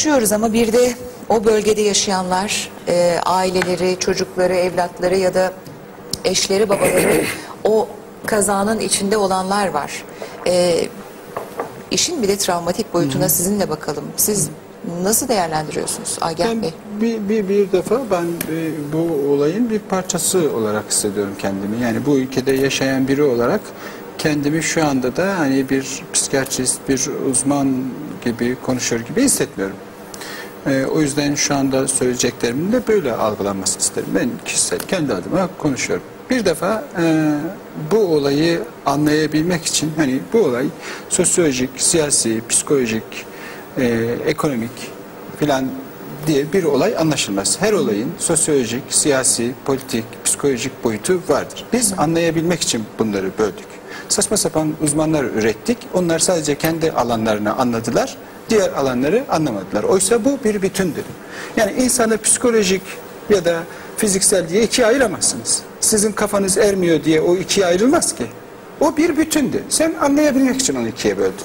yaşıyoruz ama bir de o bölgede yaşayanlar, e, aileleri, çocukları, evlatları ya da eşleri, babaları o kazanın içinde olanlar var. E, işin bir de travmatik boyutuna sizinle bakalım. Siz nasıl değerlendiriyorsunuz Agah Ben Bey? bir, bir, bir defa ben e, bu olayın bir parçası olarak hissediyorum kendimi. Yani bu ülkede yaşayan biri olarak kendimi şu anda da hani bir psikiyatrist, bir uzman gibi konuşuyor gibi hissetmiyorum. E, o yüzden şu anda söyleyeceklerimin de böyle algılanmasını isterim. Ben kişisel kendi adıma konuşuyorum. Bir defa e, bu olayı anlayabilmek için hani bu olay sosyolojik, siyasi, psikolojik, e, ekonomik filan diye bir olay anlaşılmaz. Her olayın sosyolojik, siyasi, politik, psikolojik boyutu vardır. Biz anlayabilmek için bunları böldük. Saçma sapan uzmanlar ürettik. Onlar sadece kendi alanlarını anladılar. Diğer alanları anlamadılar. Oysa bu bir bütündür. Yani insanı psikolojik ya da fiziksel diye ikiye ayıramazsınız. Sizin kafanız ermiyor diye o ikiye ayrılmaz ki. O bir bütündü. Sen anlayabilmek için onu ikiye böldün.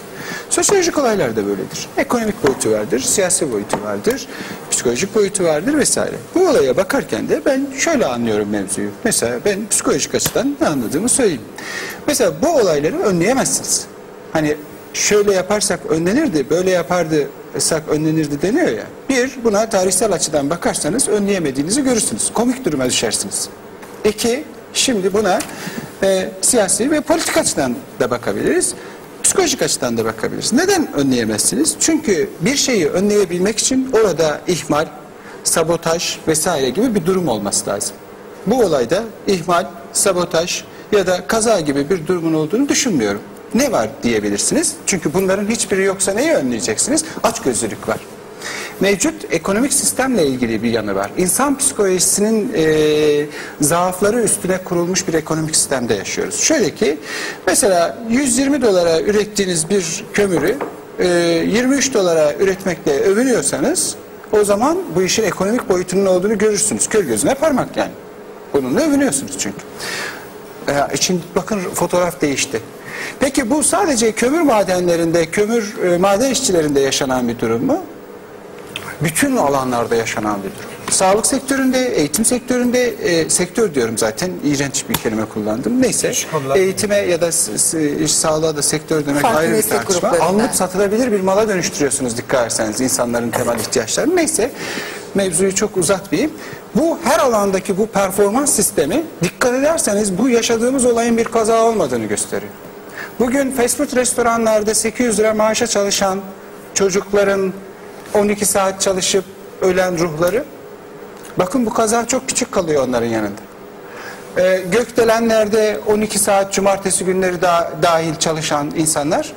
Sosyolojik olaylar da böyledir. Ekonomik boyutu vardır, siyasi boyutu vardır, psikolojik boyutu vardır vesaire. Bu olaya bakarken de ben şöyle anlıyorum mevzuyu. Mesela ben psikolojik açıdan ne anladığımı söyleyeyim. Mesela bu olayları önleyemezsiniz. Hani şöyle yaparsak önlenirdi, böyle yapardısak önlenirdi deniyor ya. Bir, buna tarihsel açıdan bakarsanız önleyemediğinizi görürsünüz. Komik duruma düşersiniz. İki, şimdi buna e, siyasi ve politik açıdan da bakabiliriz. Psikolojik açıdan da bakabiliriz. Neden önleyemezsiniz? Çünkü bir şeyi önleyebilmek için orada ihmal, sabotaj vesaire gibi bir durum olması lazım. Bu olayda ihmal, sabotaj ya da kaza gibi bir durumun olduğunu düşünmüyorum. Ne var diyebilirsiniz? Çünkü bunların hiçbiri yoksa neyi önleyeceksiniz? Açgözlülük var. Mevcut ekonomik sistemle ilgili bir yanı var. İnsan psikolojisinin e, zaafları üstüne kurulmuş bir ekonomik sistemde yaşıyoruz. Şöyle ki mesela 120 dolara ürettiğiniz bir kömürü e, 23 dolara üretmekle övünüyorsanız o zaman bu işin ekonomik boyutunun olduğunu görürsünüz. Kör gözüne parmak yani. Bununla övünüyorsunuz çünkü. E, şimdi bakın fotoğraf değişti. Peki bu sadece kömür madenlerinde, kömür e, maden işçilerinde yaşanan bir durum mu? bütün alanlarda yaşanan bir durum. Sağlık sektöründe, eğitim sektöründe, e, sektör diyorum zaten iğrenç bir kelime kullandım. Neyse eğitime ya da s- sağlığa da sektör demek Farklı ayrı bir meslek tartışma. gruplarında. Alınıp satılabilir bir mala dönüştürüyorsunuz dikkat ederseniz insanların temel ihtiyaçlarını. Neyse mevzuyu çok uzatmayayım. Bu her alandaki bu performans sistemi dikkat ederseniz bu yaşadığımız olayın bir kaza olmadığını gösteriyor. Bugün fast food restoranlarda 800 lira maaşa çalışan çocukların 12 saat çalışıp ölen ruhları bakın bu kaza çok küçük kalıyor onların yanında. Ee, gökdelenlerde 12 saat cumartesi günleri da, dahil çalışan insanlar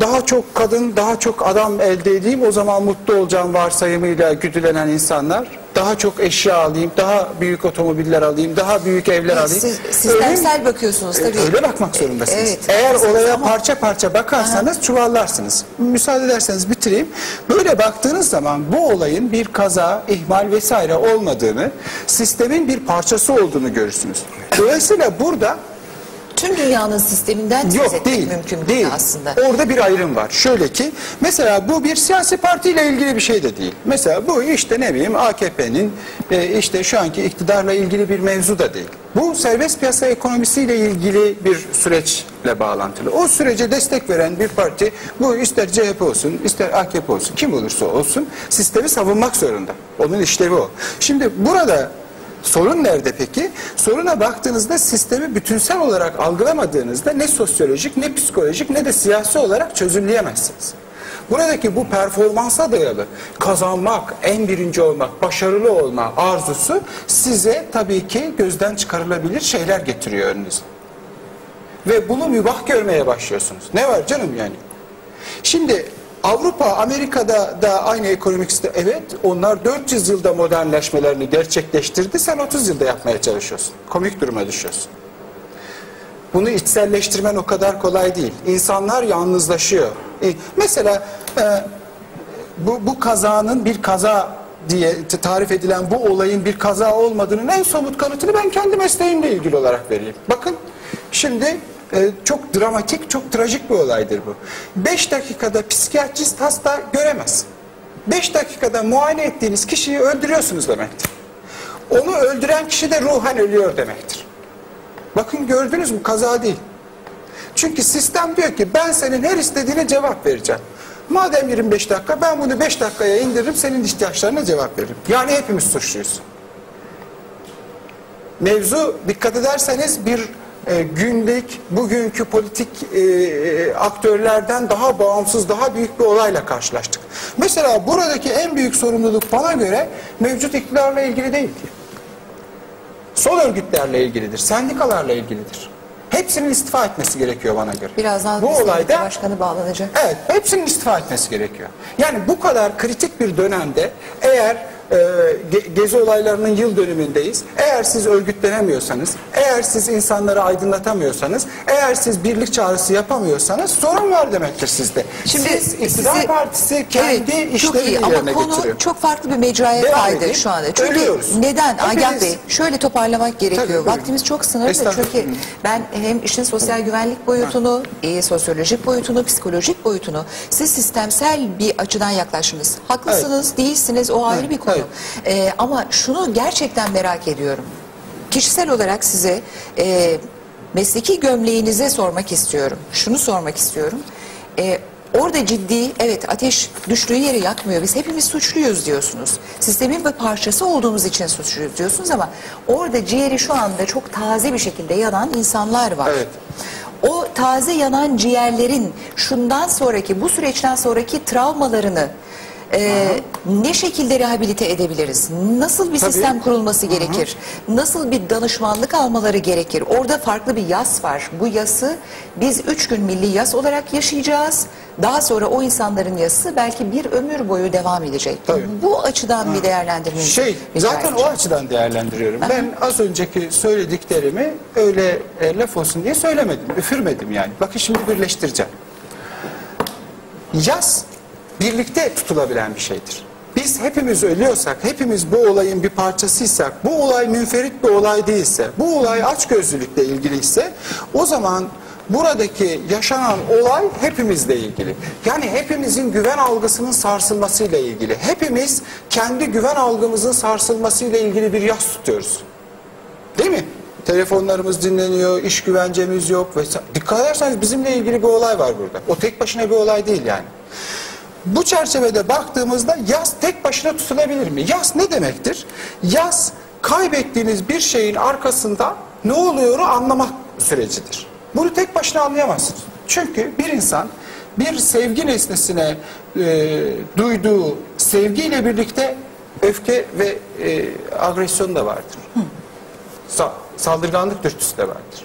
daha çok kadın, daha çok adam elde edeyim o zaman mutlu olacağım varsayımıyla güdülenen insanlar daha çok eşya alayım, daha büyük otomobiller alayım, daha büyük evler alayım. Siz Öyle- sistemsel bakıyorsunuz tabii. Öyle bakmak zorundasınız. Evet. Eğer olaya Ama- parça parça bakarsanız çuvallarsınız. Müsaade ederseniz bitireyim. Böyle baktığınız zaman bu olayın bir kaza, ihmal vesaire olmadığını, sistemin bir parçası olduğunu görürsünüz. Dolayısıyla burada Tüm dünyanın sisteminden söz Yok etmek değil. mümkün değil. aslında. Orada bir ayrım var. Şöyle ki mesela bu bir siyasi partiyle ilgili bir şey de değil. Mesela bu işte ne bileyim AKP'nin e, işte şu anki iktidarla ilgili bir mevzu da değil. Bu serbest piyasa ekonomisiyle ilgili bir süreçle bağlantılı. O sürece destek veren bir parti bu ister CHP olsun ister AKP olsun kim olursa olsun sistemi savunmak zorunda. Onun işlevi o. Şimdi burada Sorun nerede peki? Soruna baktığınızda sistemi bütünsel olarak algılamadığınızda ne sosyolojik ne psikolojik ne de siyasi olarak çözümleyemezsiniz. Buradaki bu performansa dayalı kazanmak, en birinci olmak, başarılı olma arzusu size tabii ki gözden çıkarılabilir şeyler getiriyor önünüze. Ve bunu mübah görmeye başlıyorsunuz. Ne var canım yani? Şimdi Avrupa, Amerika'da da aynı ekonomik sistem. Evet onlar 400 yılda modernleşmelerini gerçekleştirdi. Sen 30 yılda yapmaya çalışıyorsun. Komik duruma düşüyorsun. Bunu içselleştirmen o kadar kolay değil. İnsanlar yalnızlaşıyor. Mesela e, bu, bu kazanın bir kaza diye tarif edilen bu olayın bir kaza olmadığının en somut kanıtını ben kendi mesleğimle ilgili olarak vereyim. Bakın şimdi e, çok dramatik, çok trajik bir olaydır bu. 5 dakikada psikiyatrist hasta göremez. 5 dakikada muayene ettiğiniz kişiyi öldürüyorsunuz demektir. Onu öldüren kişi de ruhen ölüyor demektir. Bakın gördünüz mü kaza değil. Çünkü sistem diyor ki ben senin her istediğine cevap vereceğim. Madem 25 dakika ben bunu 5 dakikaya indiririm senin ihtiyaçlarına cevap veririm. Yani hepimiz suçluyuz. Mevzu dikkat ederseniz bir e, günlük bugünkü politik e, aktörlerden daha bağımsız daha büyük bir olayla karşılaştık. Mesela buradaki en büyük sorumluluk bana göre mevcut iktidarla ilgili değil ki. Sol örgütlerle ilgilidir, sendikalarla ilgilidir. Hepsinin istifa etmesi gerekiyor bana göre. Birazdan bu olayda başkanı bağlanacak. Evet, hepsinin istifa etmesi gerekiyor. Yani bu kadar kritik bir dönemde eğer e, ge- gezi olaylarının yıl dönümündeyiz. Eğer siz örgütlenemiyorsanız, eğer siz insanları aydınlatamıyorsanız, eğer siz birlik çağrısı yapamıyorsanız sorun var demektir sizde. siz iktidar sizi- partisi kendi Evet, işlerini iyi ama yerine konu getiriyor. çok farklı bir mecraya Devam kaydı edeyim. şu anda. Çünkü Ölüyoruz. neden? Agah Bey şöyle toparlamak gerekiyor. Tabii. Vaktimiz çok sınırlı çünkü ben hem işin sosyal güvenlik boyutunu, e, sosyolojik boyutunu, psikolojik boyutunu siz sistemsel bir açıdan yaklaştınız. Haklısınız, değilsiniz o ayrı Evet, bir konu. Evet. E, ama şunu gerçekten merak ediyorum. Kişisel olarak size e, mesleki gömleğinize sormak istiyorum. Şunu sormak istiyorum. E, orada ciddi, evet ateş düştüğü yeri yakmıyor. Biz hepimiz suçluyuz diyorsunuz. Sistemin bir parçası olduğumuz için suçluyuz diyorsunuz ama orada ciğeri şu anda çok taze bir şekilde yanan insanlar var. Evet. O taze yanan ciğerlerin şundan sonraki, bu süreçten sonraki travmalarını e, ne şekilde rehabilite edebiliriz? Nasıl bir Tabii. sistem kurulması gerekir? Nasıl bir danışmanlık almaları gerekir? Orada farklı bir yas var. Bu yası biz üç gün milli yas olarak yaşayacağız. Daha sonra o insanların yası belki bir ömür boyu devam edecek. Tabii. Bu açıdan bir değerlendirmenizi Şey rica zaten o edeceğim. açıdan değerlendiriyorum. Ben az önceki söylediklerimi öyle e, laf olsun diye söylemedim. Üfürmedim yani. Bakın şimdi birleştireceğim. Yaz birlikte tutulabilen bir şeydir. Biz hepimiz ölüyorsak, hepimiz bu olayın bir parçasıysak, bu olay münferit bir olay değilse, bu olay açgözlülükle ilgiliyse o zaman buradaki yaşanan olay hepimizle ilgili. Yani hepimizin güven algısının sarsılmasıyla ilgili. Hepimiz kendi güven algımızın sarsılmasıyla ilgili bir yas tutuyoruz. Değil mi? Telefonlarımız dinleniyor, iş güvencemiz yok vesaire. Dikkat ederseniz bizimle ilgili bir olay var burada. O tek başına bir olay değil yani. Bu çerçevede baktığımızda yaz tek başına tutulabilir mi? Yaz ne demektir? Yaz kaybettiğiniz bir şeyin arkasında ne oluyoru anlamak sürecidir. Bunu tek başına anlayamazsınız. Çünkü bir insan bir sevgi nesnesine e, duyduğu sevgiyle birlikte öfke ve e, agresyon da vardır. Sa- saldırganlık dürtüsü de vardır.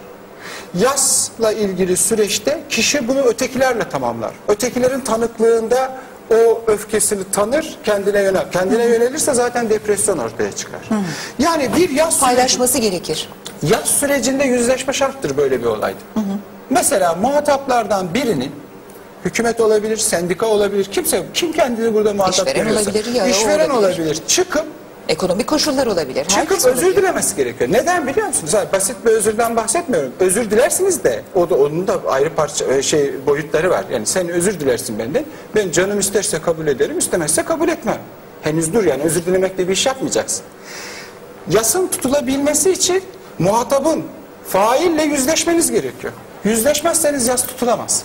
Yasla ilgili süreçte kişi bunu ötekilerle tamamlar. Ötekilerin tanıklığında o öfkesini tanır, kendine yönel. Kendine yönelirse zaten depresyon ortaya çıkar. Yani bir süreci, Paylaşması gerekir. yas sürecinde yüzleşme şarttır böyle bir olayda. Mesela muhataplardan birinin hükümet olabilir, sendika olabilir, kimse kim kendini burada muhatap İşveren görüyorsa, olabilir işveren olabilir. olabilir. Çıkıp Ekonomik koşullar olabilir. Çıkıp herkes özür olabilir. dilemesi gerekiyor. Neden biliyor musunuz? Hayır, basit bir özürden bahsetmiyorum. Özür dilersiniz de o da onun da ayrı parça e, şey boyutları var. Yani sen özür dilersin benden. Ben canım isterse kabul ederim, istemezse kabul etmem. Henüz dur yani özür dilemekle bir iş yapmayacaksın. Yasın tutulabilmesi için muhatabın faille yüzleşmeniz gerekiyor. Yüzleşmezseniz yas tutulamaz.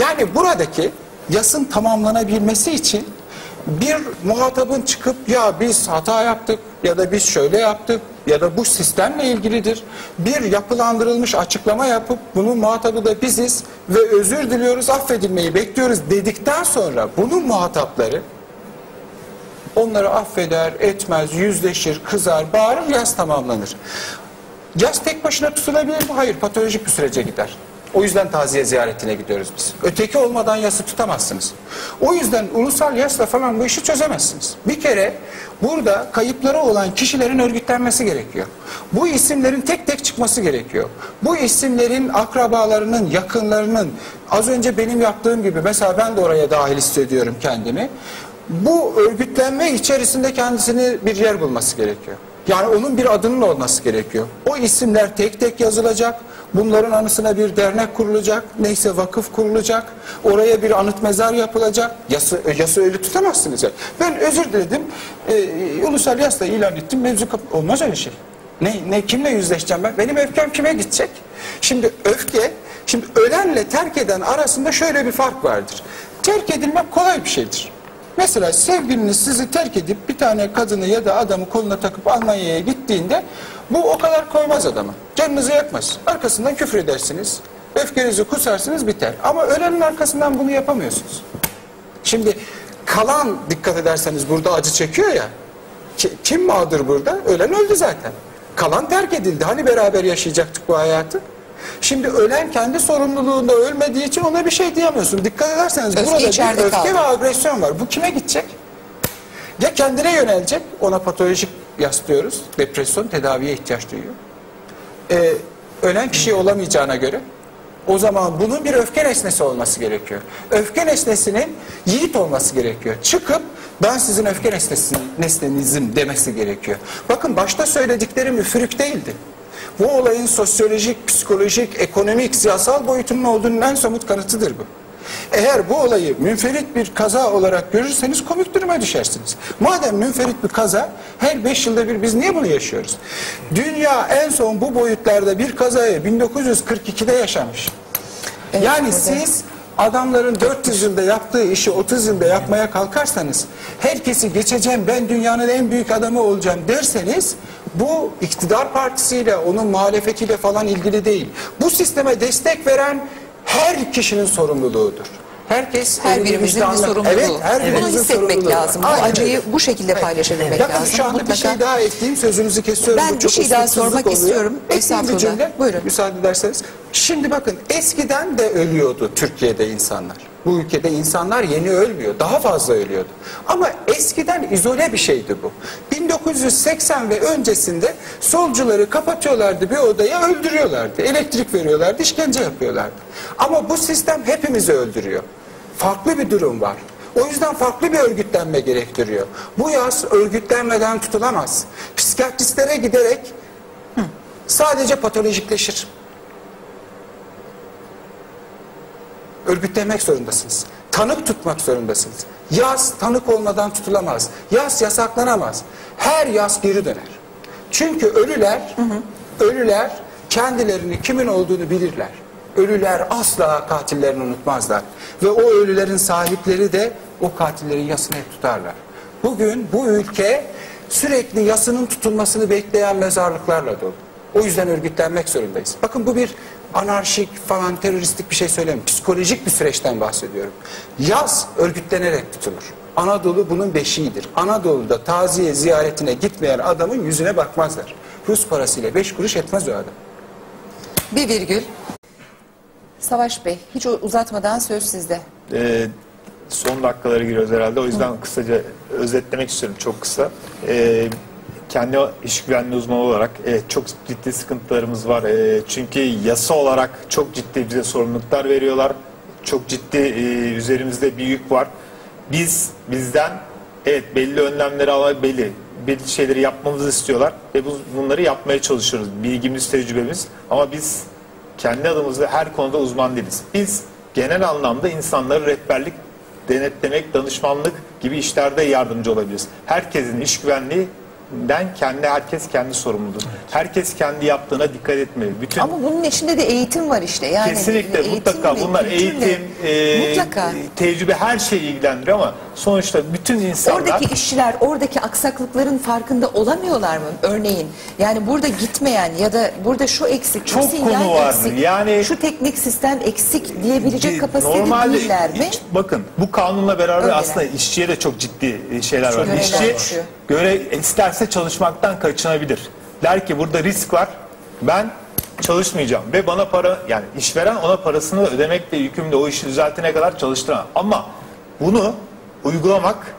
Yani buradaki yasın tamamlanabilmesi için bir muhatabın çıkıp ya biz hata yaptık ya da biz şöyle yaptık ya da bu sistemle ilgilidir. Bir yapılandırılmış açıklama yapıp bunun muhatabı da biziz ve özür diliyoruz affedilmeyi bekliyoruz dedikten sonra bunun muhatapları onları affeder, etmez, yüzleşir, kızar, bağırır, yas tamamlanır. Yas tek başına tutulabilir mi? Hayır, patolojik bir sürece gider. O yüzden taziye ziyaretine gidiyoruz biz. Öteki olmadan yası tutamazsınız. O yüzden ulusal yasla falan bu işi çözemezsiniz. Bir kere burada kayıpları olan kişilerin örgütlenmesi gerekiyor. Bu isimlerin tek tek çıkması gerekiyor. Bu isimlerin akrabalarının, yakınlarının az önce benim yaptığım gibi mesela ben de oraya dahil hissediyorum kendimi. Bu örgütlenme içerisinde kendisini bir yer bulması gerekiyor. Yani onun bir adının olması gerekiyor. O isimler tek tek yazılacak. Bunların anısına bir dernek kurulacak, neyse vakıf kurulacak, oraya bir anıt mezar yapılacak. Yası, yası öyle tutamazsınız. ya. Ben özür diledim, e, ulusal yasla ilan ettim, mevzu Olmaz öyle şey. Ne, ne kimle yüzleşeceğim ben? Benim öfkem kime gidecek? Şimdi öfke, şimdi ölenle terk eden arasında şöyle bir fark vardır. Terk edilmek kolay bir şeydir. Mesela sevgiliniz sizi terk edip bir tane kadını ya da adamı koluna takıp Almanya'ya gittiğinde bu o kadar koymaz adamı. Canınızı yakmaz. Arkasından küfür edersiniz. Öfkenizi kusarsınız biter. Ama ölenin arkasından bunu yapamıyorsunuz. Şimdi kalan dikkat ederseniz burada acı çekiyor ya. Ki- Kim mağdur burada? Ölen öldü zaten. Kalan terk edildi. Hani beraber yaşayacaktık bu hayatı? Şimdi ölen kendi sorumluluğunda ölmediği için ona bir şey diyemiyorsun. Dikkat ederseniz Öfke burada bir öfke kaldı. ve agresyon var. Bu kime gidecek? Ya kendine yönelecek, ona patolojik yaslıyoruz. Depresyon tedaviye ihtiyaç duyuyor. Ee, ölen kişi olamayacağına göre o zaman bunun bir öfke nesnesi olması gerekiyor. Öfke nesnesinin yiğit olması gerekiyor. Çıkıp ben sizin öfke nesnesi, nesnenizim demesi gerekiyor. Bakın başta söylediklerim üfürük değildi. Bu olayın sosyolojik, psikolojik, ekonomik, siyasal boyutunun olduğunun en somut kanıtıdır bu. Eğer bu olayı münferit bir kaza olarak görürseniz komik duruma düşersiniz. Madem münferit bir kaza, her 5 yılda bir biz niye bunu yaşıyoruz? Dünya en son bu boyutlarda bir kazayı 1942'de yaşamış. yani siz adamların 400 yılda yaptığı işi 30 yılda yapmaya kalkarsanız, herkesi geçeceğim ben dünyanın en büyük adamı olacağım derseniz, bu iktidar partisiyle, onun muhalefetiyle falan ilgili değil. Bu sisteme destek veren her kişinin sorumluluğudur. Herkes Her birimizin bir sorumluluğu. Evet, her Bunu birimizin hissetmek lazım. Bu acıyı bu şekilde paylaşabilmek Bakın lazım. şu anda bir Mutlaka. şey daha ekleyeyim sözünüzü kesiyorum. Ben bir şey daha sormak oluyor. istiyorum. Ekleyeyim bir cümle. Buyurun. Müsaade ederseniz. Şimdi bakın eskiden de ölüyordu Türkiye'de insanlar. Bu ülkede insanlar yeni ölmüyor. Daha fazla ölüyordu. Ama eskiden izole bir şeydi bu. 1980 ve öncesinde solcuları kapatıyorlardı bir odaya öldürüyorlardı. Elektrik veriyorlardı, işkence yapıyorlardı. Ama bu sistem hepimizi öldürüyor. Farklı bir durum var. O yüzden farklı bir örgütlenme gerektiriyor. Bu yaz örgütlenmeden tutulamaz. Psikiyatristlere giderek sadece patolojikleşir. Örgütlenmek zorundasınız. Tanık tutmak zorundasınız. Yaz tanık olmadan tutulamaz. Yaz yasaklanamaz. Her yaz geri döner. Çünkü ölüler, ölüler kendilerini kimin olduğunu bilirler. Ölüler asla katillerini unutmazlar. Ve o ölülerin sahipleri de o katillerin yasını hep tutarlar. Bugün bu ülke sürekli yasının tutulmasını bekleyen mezarlıklarla dolu. O yüzden örgütlenmek zorundayız. Bakın bu bir anarşik falan teröristik bir şey söylemiyorum. Psikolojik bir süreçten bahsediyorum. Yaz örgütlenerek tutulur. Anadolu bunun beşiğidir. Anadolu'da taziye ziyaretine gitmeyen adamın yüzüne bakmazlar. Rus parasıyla beş kuruş etmez o adam. Bir virgül. Savaş Bey, hiç uzatmadan söz sizde. Ee, son dakikalara giriyoruz herhalde. O yüzden kısaca özetlemek istiyorum çok kısa. Ee, kendi iş güvenliği uzmanı olarak evet, çok ciddi sıkıntılarımız var. Ee, çünkü yasa olarak çok ciddi bize sorumluluklar veriyorlar. Çok ciddi e, üzerimizde bir yük var. Biz bizden evet belli önlemleri almak belli şeyleri yapmamızı istiyorlar ve bu, bunları yapmaya çalışıyoruz. Bilgimiz, tecrübemiz ama biz kendi adımızda her konuda uzman değiliz. Biz genel anlamda insanları rehberlik, denetlemek, danışmanlık gibi işlerde yardımcı olabiliriz. Herkesin iş güvenliğinden kendi herkes kendi sorumludur. Herkes kendi yaptığına dikkat etmeli. Bütün Ama bunun içinde de eğitim var işte. Yani Kesinlikle eğitim mutlaka bunlar eğitim, e, mutlaka. tecrübe her şeyi ilgilendiriyor ama sonuçta bütün insanlar Oradaki işçiler oradaki aksaklıkların farkında olamıyorlar mı örneğin? Yani burada gitmeyen ya da burada şu eksik, Çok şu konu vardır. eksik, Yani- şu teknik sistem eksik diyebilecek kapasitede Normalde değiller mi? hiç- bakın bu kanunla beraber Öyleler. aslında işçiye de çok ciddi e, şeyler var. Görevler İşçi göre isterse çalışmaktan kaçınabilir. Der ki burada risk var. Ben çalışmayacağım ve bana para yani işveren ona parasını ödemekle yükümlü o işi düzeltene kadar çalıştıramam. Ama bunu uygulamak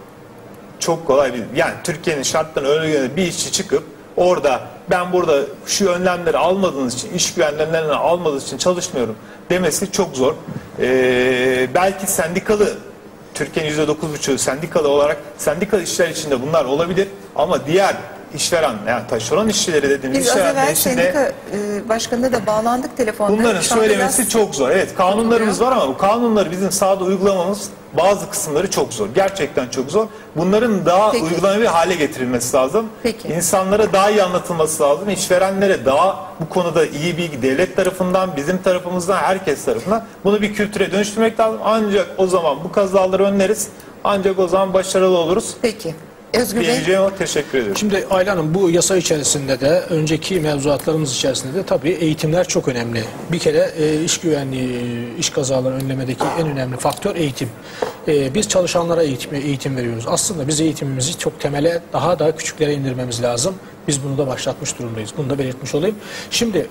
çok kolay değil. Yani Türkiye'nin şartlarına öyle bir işçi çıkıp orada ben burada şu önlemleri almadığınız için, iş güvenliğlerini almadığınız için çalışmıyorum demesi çok zor. Ee, belki sendikalı Türkiye'nin %9,5'u sendikalı olarak sendikalı işler içinde bunlar olabilir ama diğer işveren yani taşeron işçileri dediğimiz Biz az işverenler evvel sendika e, başkanına da bağlandık telefonda. Bunların Şu söylemesi biraz- çok zor. Evet kanunlarımız var ama bu kanunları bizim sahada uygulamamız bazı kısımları çok zor. Gerçekten çok zor. Bunların daha Peki. uygulanabilir hale getirilmesi lazım. Peki. İnsanlara daha iyi anlatılması lazım. İşverenlere daha bu konuda iyi bilgi devlet tarafından, bizim tarafımızdan, herkes tarafından bunu bir kültüre dönüştürmek lazım. Ancak o zaman bu kazaları önleriz. Ancak o zaman başarılı oluruz. Peki. Özgür Bey. Diyeceğim o. Teşekkür ediyorum. Şimdi Ayla Hanım bu yasa içerisinde de önceki mevzuatlarımız içerisinde de tabii eğitimler çok önemli. Bir kere e, iş güvenliği, iş kazaları önlemedeki en önemli faktör eğitim. E, biz çalışanlara eğitim, eğitim veriyoruz. Aslında biz eğitimimizi çok temele daha da küçüklere indirmemiz lazım. Biz bunu da başlatmış durumdayız. Bunu da belirtmiş olayım. Şimdi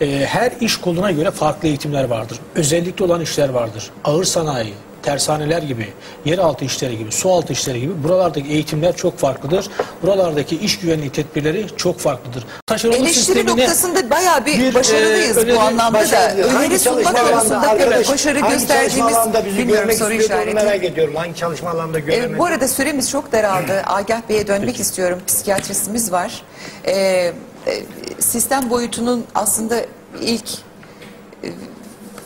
e, her iş koluna göre farklı eğitimler vardır. Özellikle olan işler vardır. Ağır sanayi, tersaneler gibi, yeraltı işleri gibi, su altı işleri gibi buralardaki eğitimler çok farklıdır. Buralardaki iş güvenliği tedbirleri çok farklıdır. Taşeronluk Eleştiri sistemine noktasında bayağı bir, bir, başarılıyız e, bu anlamda da. Başarılı. Öneri Hangi sunmak konusunda arkadaş, başarı hangi gösterdiğimiz bilmiyorum soru işareti. merak ediyorum. Hangi çalışma alanında E, görmek bu arada süremiz çok daraldı. Agah Bey'e dönmek istiyorum. Psikiyatristimiz var. E, e, sistem boyutunun aslında ilk e,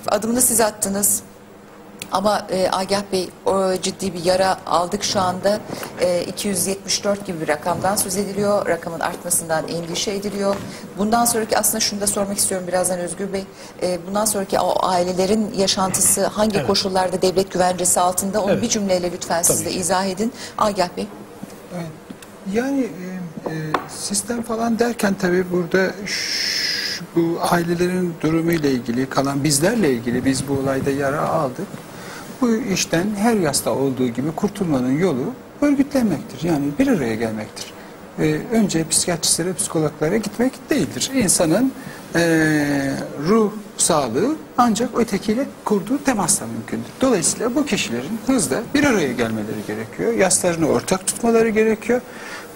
adımını siz attınız. Ama e, Agah Bey o ciddi bir yara aldık şu anda. E, 274 gibi bir rakamdan söz ediliyor. Rakamın artmasından endişe ediliyor. Bundan sonraki aslında şunu da sormak istiyorum birazdan Özgür Bey. E, bundan sonraki o ailelerin yaşantısı hangi koşullarda devlet güvencesi altında onu Evet. bir cümleyle lütfen siz Tabii de ki. izah edin. Agah Bey. Yani e, e, sistem falan derken tabii burada ş- bu ailelerin durumuyla ilgili kalan bizlerle ilgili biz bu olayda yara aldık. Bu işten her yasta olduğu gibi kurtulmanın yolu örgütlenmektir. Yani bir araya gelmektir. E, önce psikiyatristlere, psikologlara gitmek değildir. İnsanın e, ruh sağlığı ancak ötekiyle kurduğu temasla mümkündür. Dolayısıyla bu kişilerin hızla bir araya gelmeleri gerekiyor. Yaslarını ortak tutmaları gerekiyor.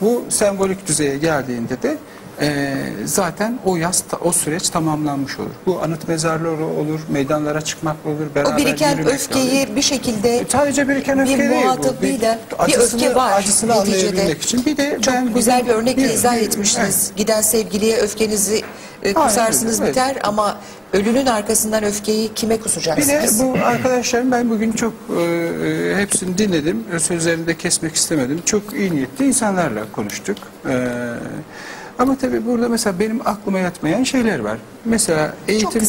Bu sembolik düzeye geldiğinde de e, zaten o yas, o süreç tamamlanmış olur. Bu anıt mezarları olur, meydanlara çıkmakla olur, beraber O biriken öfkeyi olur. bir şekilde E, Sadece biriken öfke bir değil bu. bir, acısını- öfke var Acısını anlayabilmek için. Bir de Çok ben güzel bir örnekle bir- izah bir- etmiştiniz. evet. Giden sevgiliye öfkenizi e, kusarsınız öyle, biter ama ölünün arkasından öfkeyi kime Bir de kusacaksınız? bu arkadaşlarım ben bugün çok e, e, hepsini dinledim. Sözlerini de kesmek istemedim. Çok iyi niyetli insanlarla konuştuk. E, ama tabii burada mesela benim aklıma yatmayan şeyler var. Mesela eğitim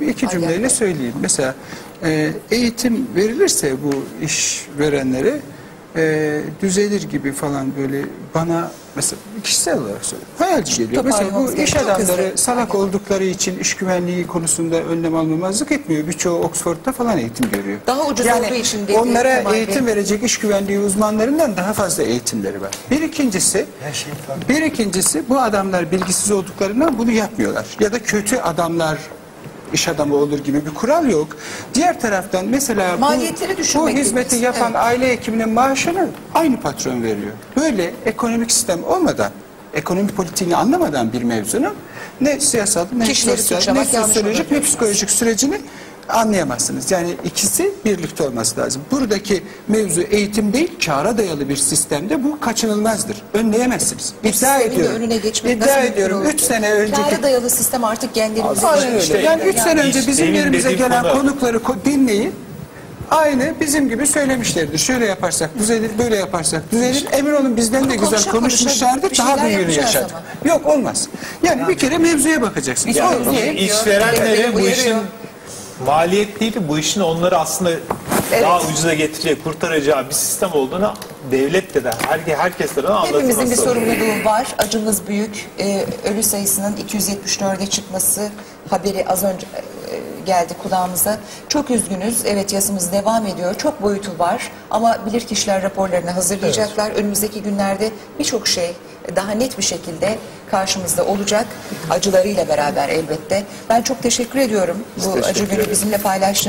e, iki cümleyle söyleyeyim. Mesela e, eğitim verilirse bu iş verenlere e, düzelir gibi falan böyle bana mesela kişisel olarak söylüyorum. Hayalci geliyor. Mesela bu iş adamları salak oldukları için iş güvenliği konusunda önlem almamazlık etmiyor. Birçoğu Oxford'da falan eğitim görüyor. Daha ucuz olduğu için dedi onlara Bey. eğitim verecek iş güvenliği uzmanlarından daha fazla eğitimleri var. Bir ikincisi, Her şey bir ikincisi bu adamlar bilgisiz olduklarından bunu yapmıyorlar. Ya da kötü adamlar iş adamı olur gibi bir kural yok. Diğer taraftan mesela bu, Maliyetleri bu düşünmek hizmeti dediniz. yapan Evet. aile hekiminin maaşını aynı patron veriyor. Böyle ekonomik sistem olmadan, ekonomi politiğini anlamadan bir mevzunun ne siyasal, ne Kişileri sosyal, ne suçlamak yanlış sosyolojik, ne psikolojik sürecini anlayamazsınız. Yani ikisi birlikte olması lazım. Buradaki mevzu eğitim değil, kâra dayalı bir sistemde bu kaçınılmazdır. Önleyemezsiniz. İddia ediyorum. önüne geçmek İddia nasıl ediyorum. olur 3 ki? sene önceki Kâra dayalı sistem artık genlerimize Aynen öyle. Yani 3 sene önce bizim yerimize gelen konu- konukları ko- dinleyin. Aynı bizim gibi söylemişlerdir. Şöyle yaparsak düzelir, böyle yaparsak düzelir. Emin olun bizden de güzel konuşa konuşa konuşmuşlardır. bir Daha şeyler büyüğünü yapacağız yaşadık. ama. Yok olmaz. Yani bir kere mevzuya bakacaksınız. Yani. İşverenlere bu işin maliyet değil bu işin onları aslında Evet. daha ucuza getireceği, kurtaracağı bir sistem olduğunu devlet de de herke, herkes tarafından anlatılması Hepimizin bir sorumluluğu var. Acımız büyük. Ee, ölü sayısının 274'e çıkması haberi az önce e, geldi kulağımıza. Çok üzgünüz. Evet yasımız devam ediyor. Çok boyutu var. Ama bilirkişiler raporlarını hazırlayacaklar. Önümüzdeki günlerde birçok şey daha net bir şekilde karşımızda olacak. Acılarıyla beraber elbette. Ben çok teşekkür ediyorum bu acı günü bizimle paylaştığınız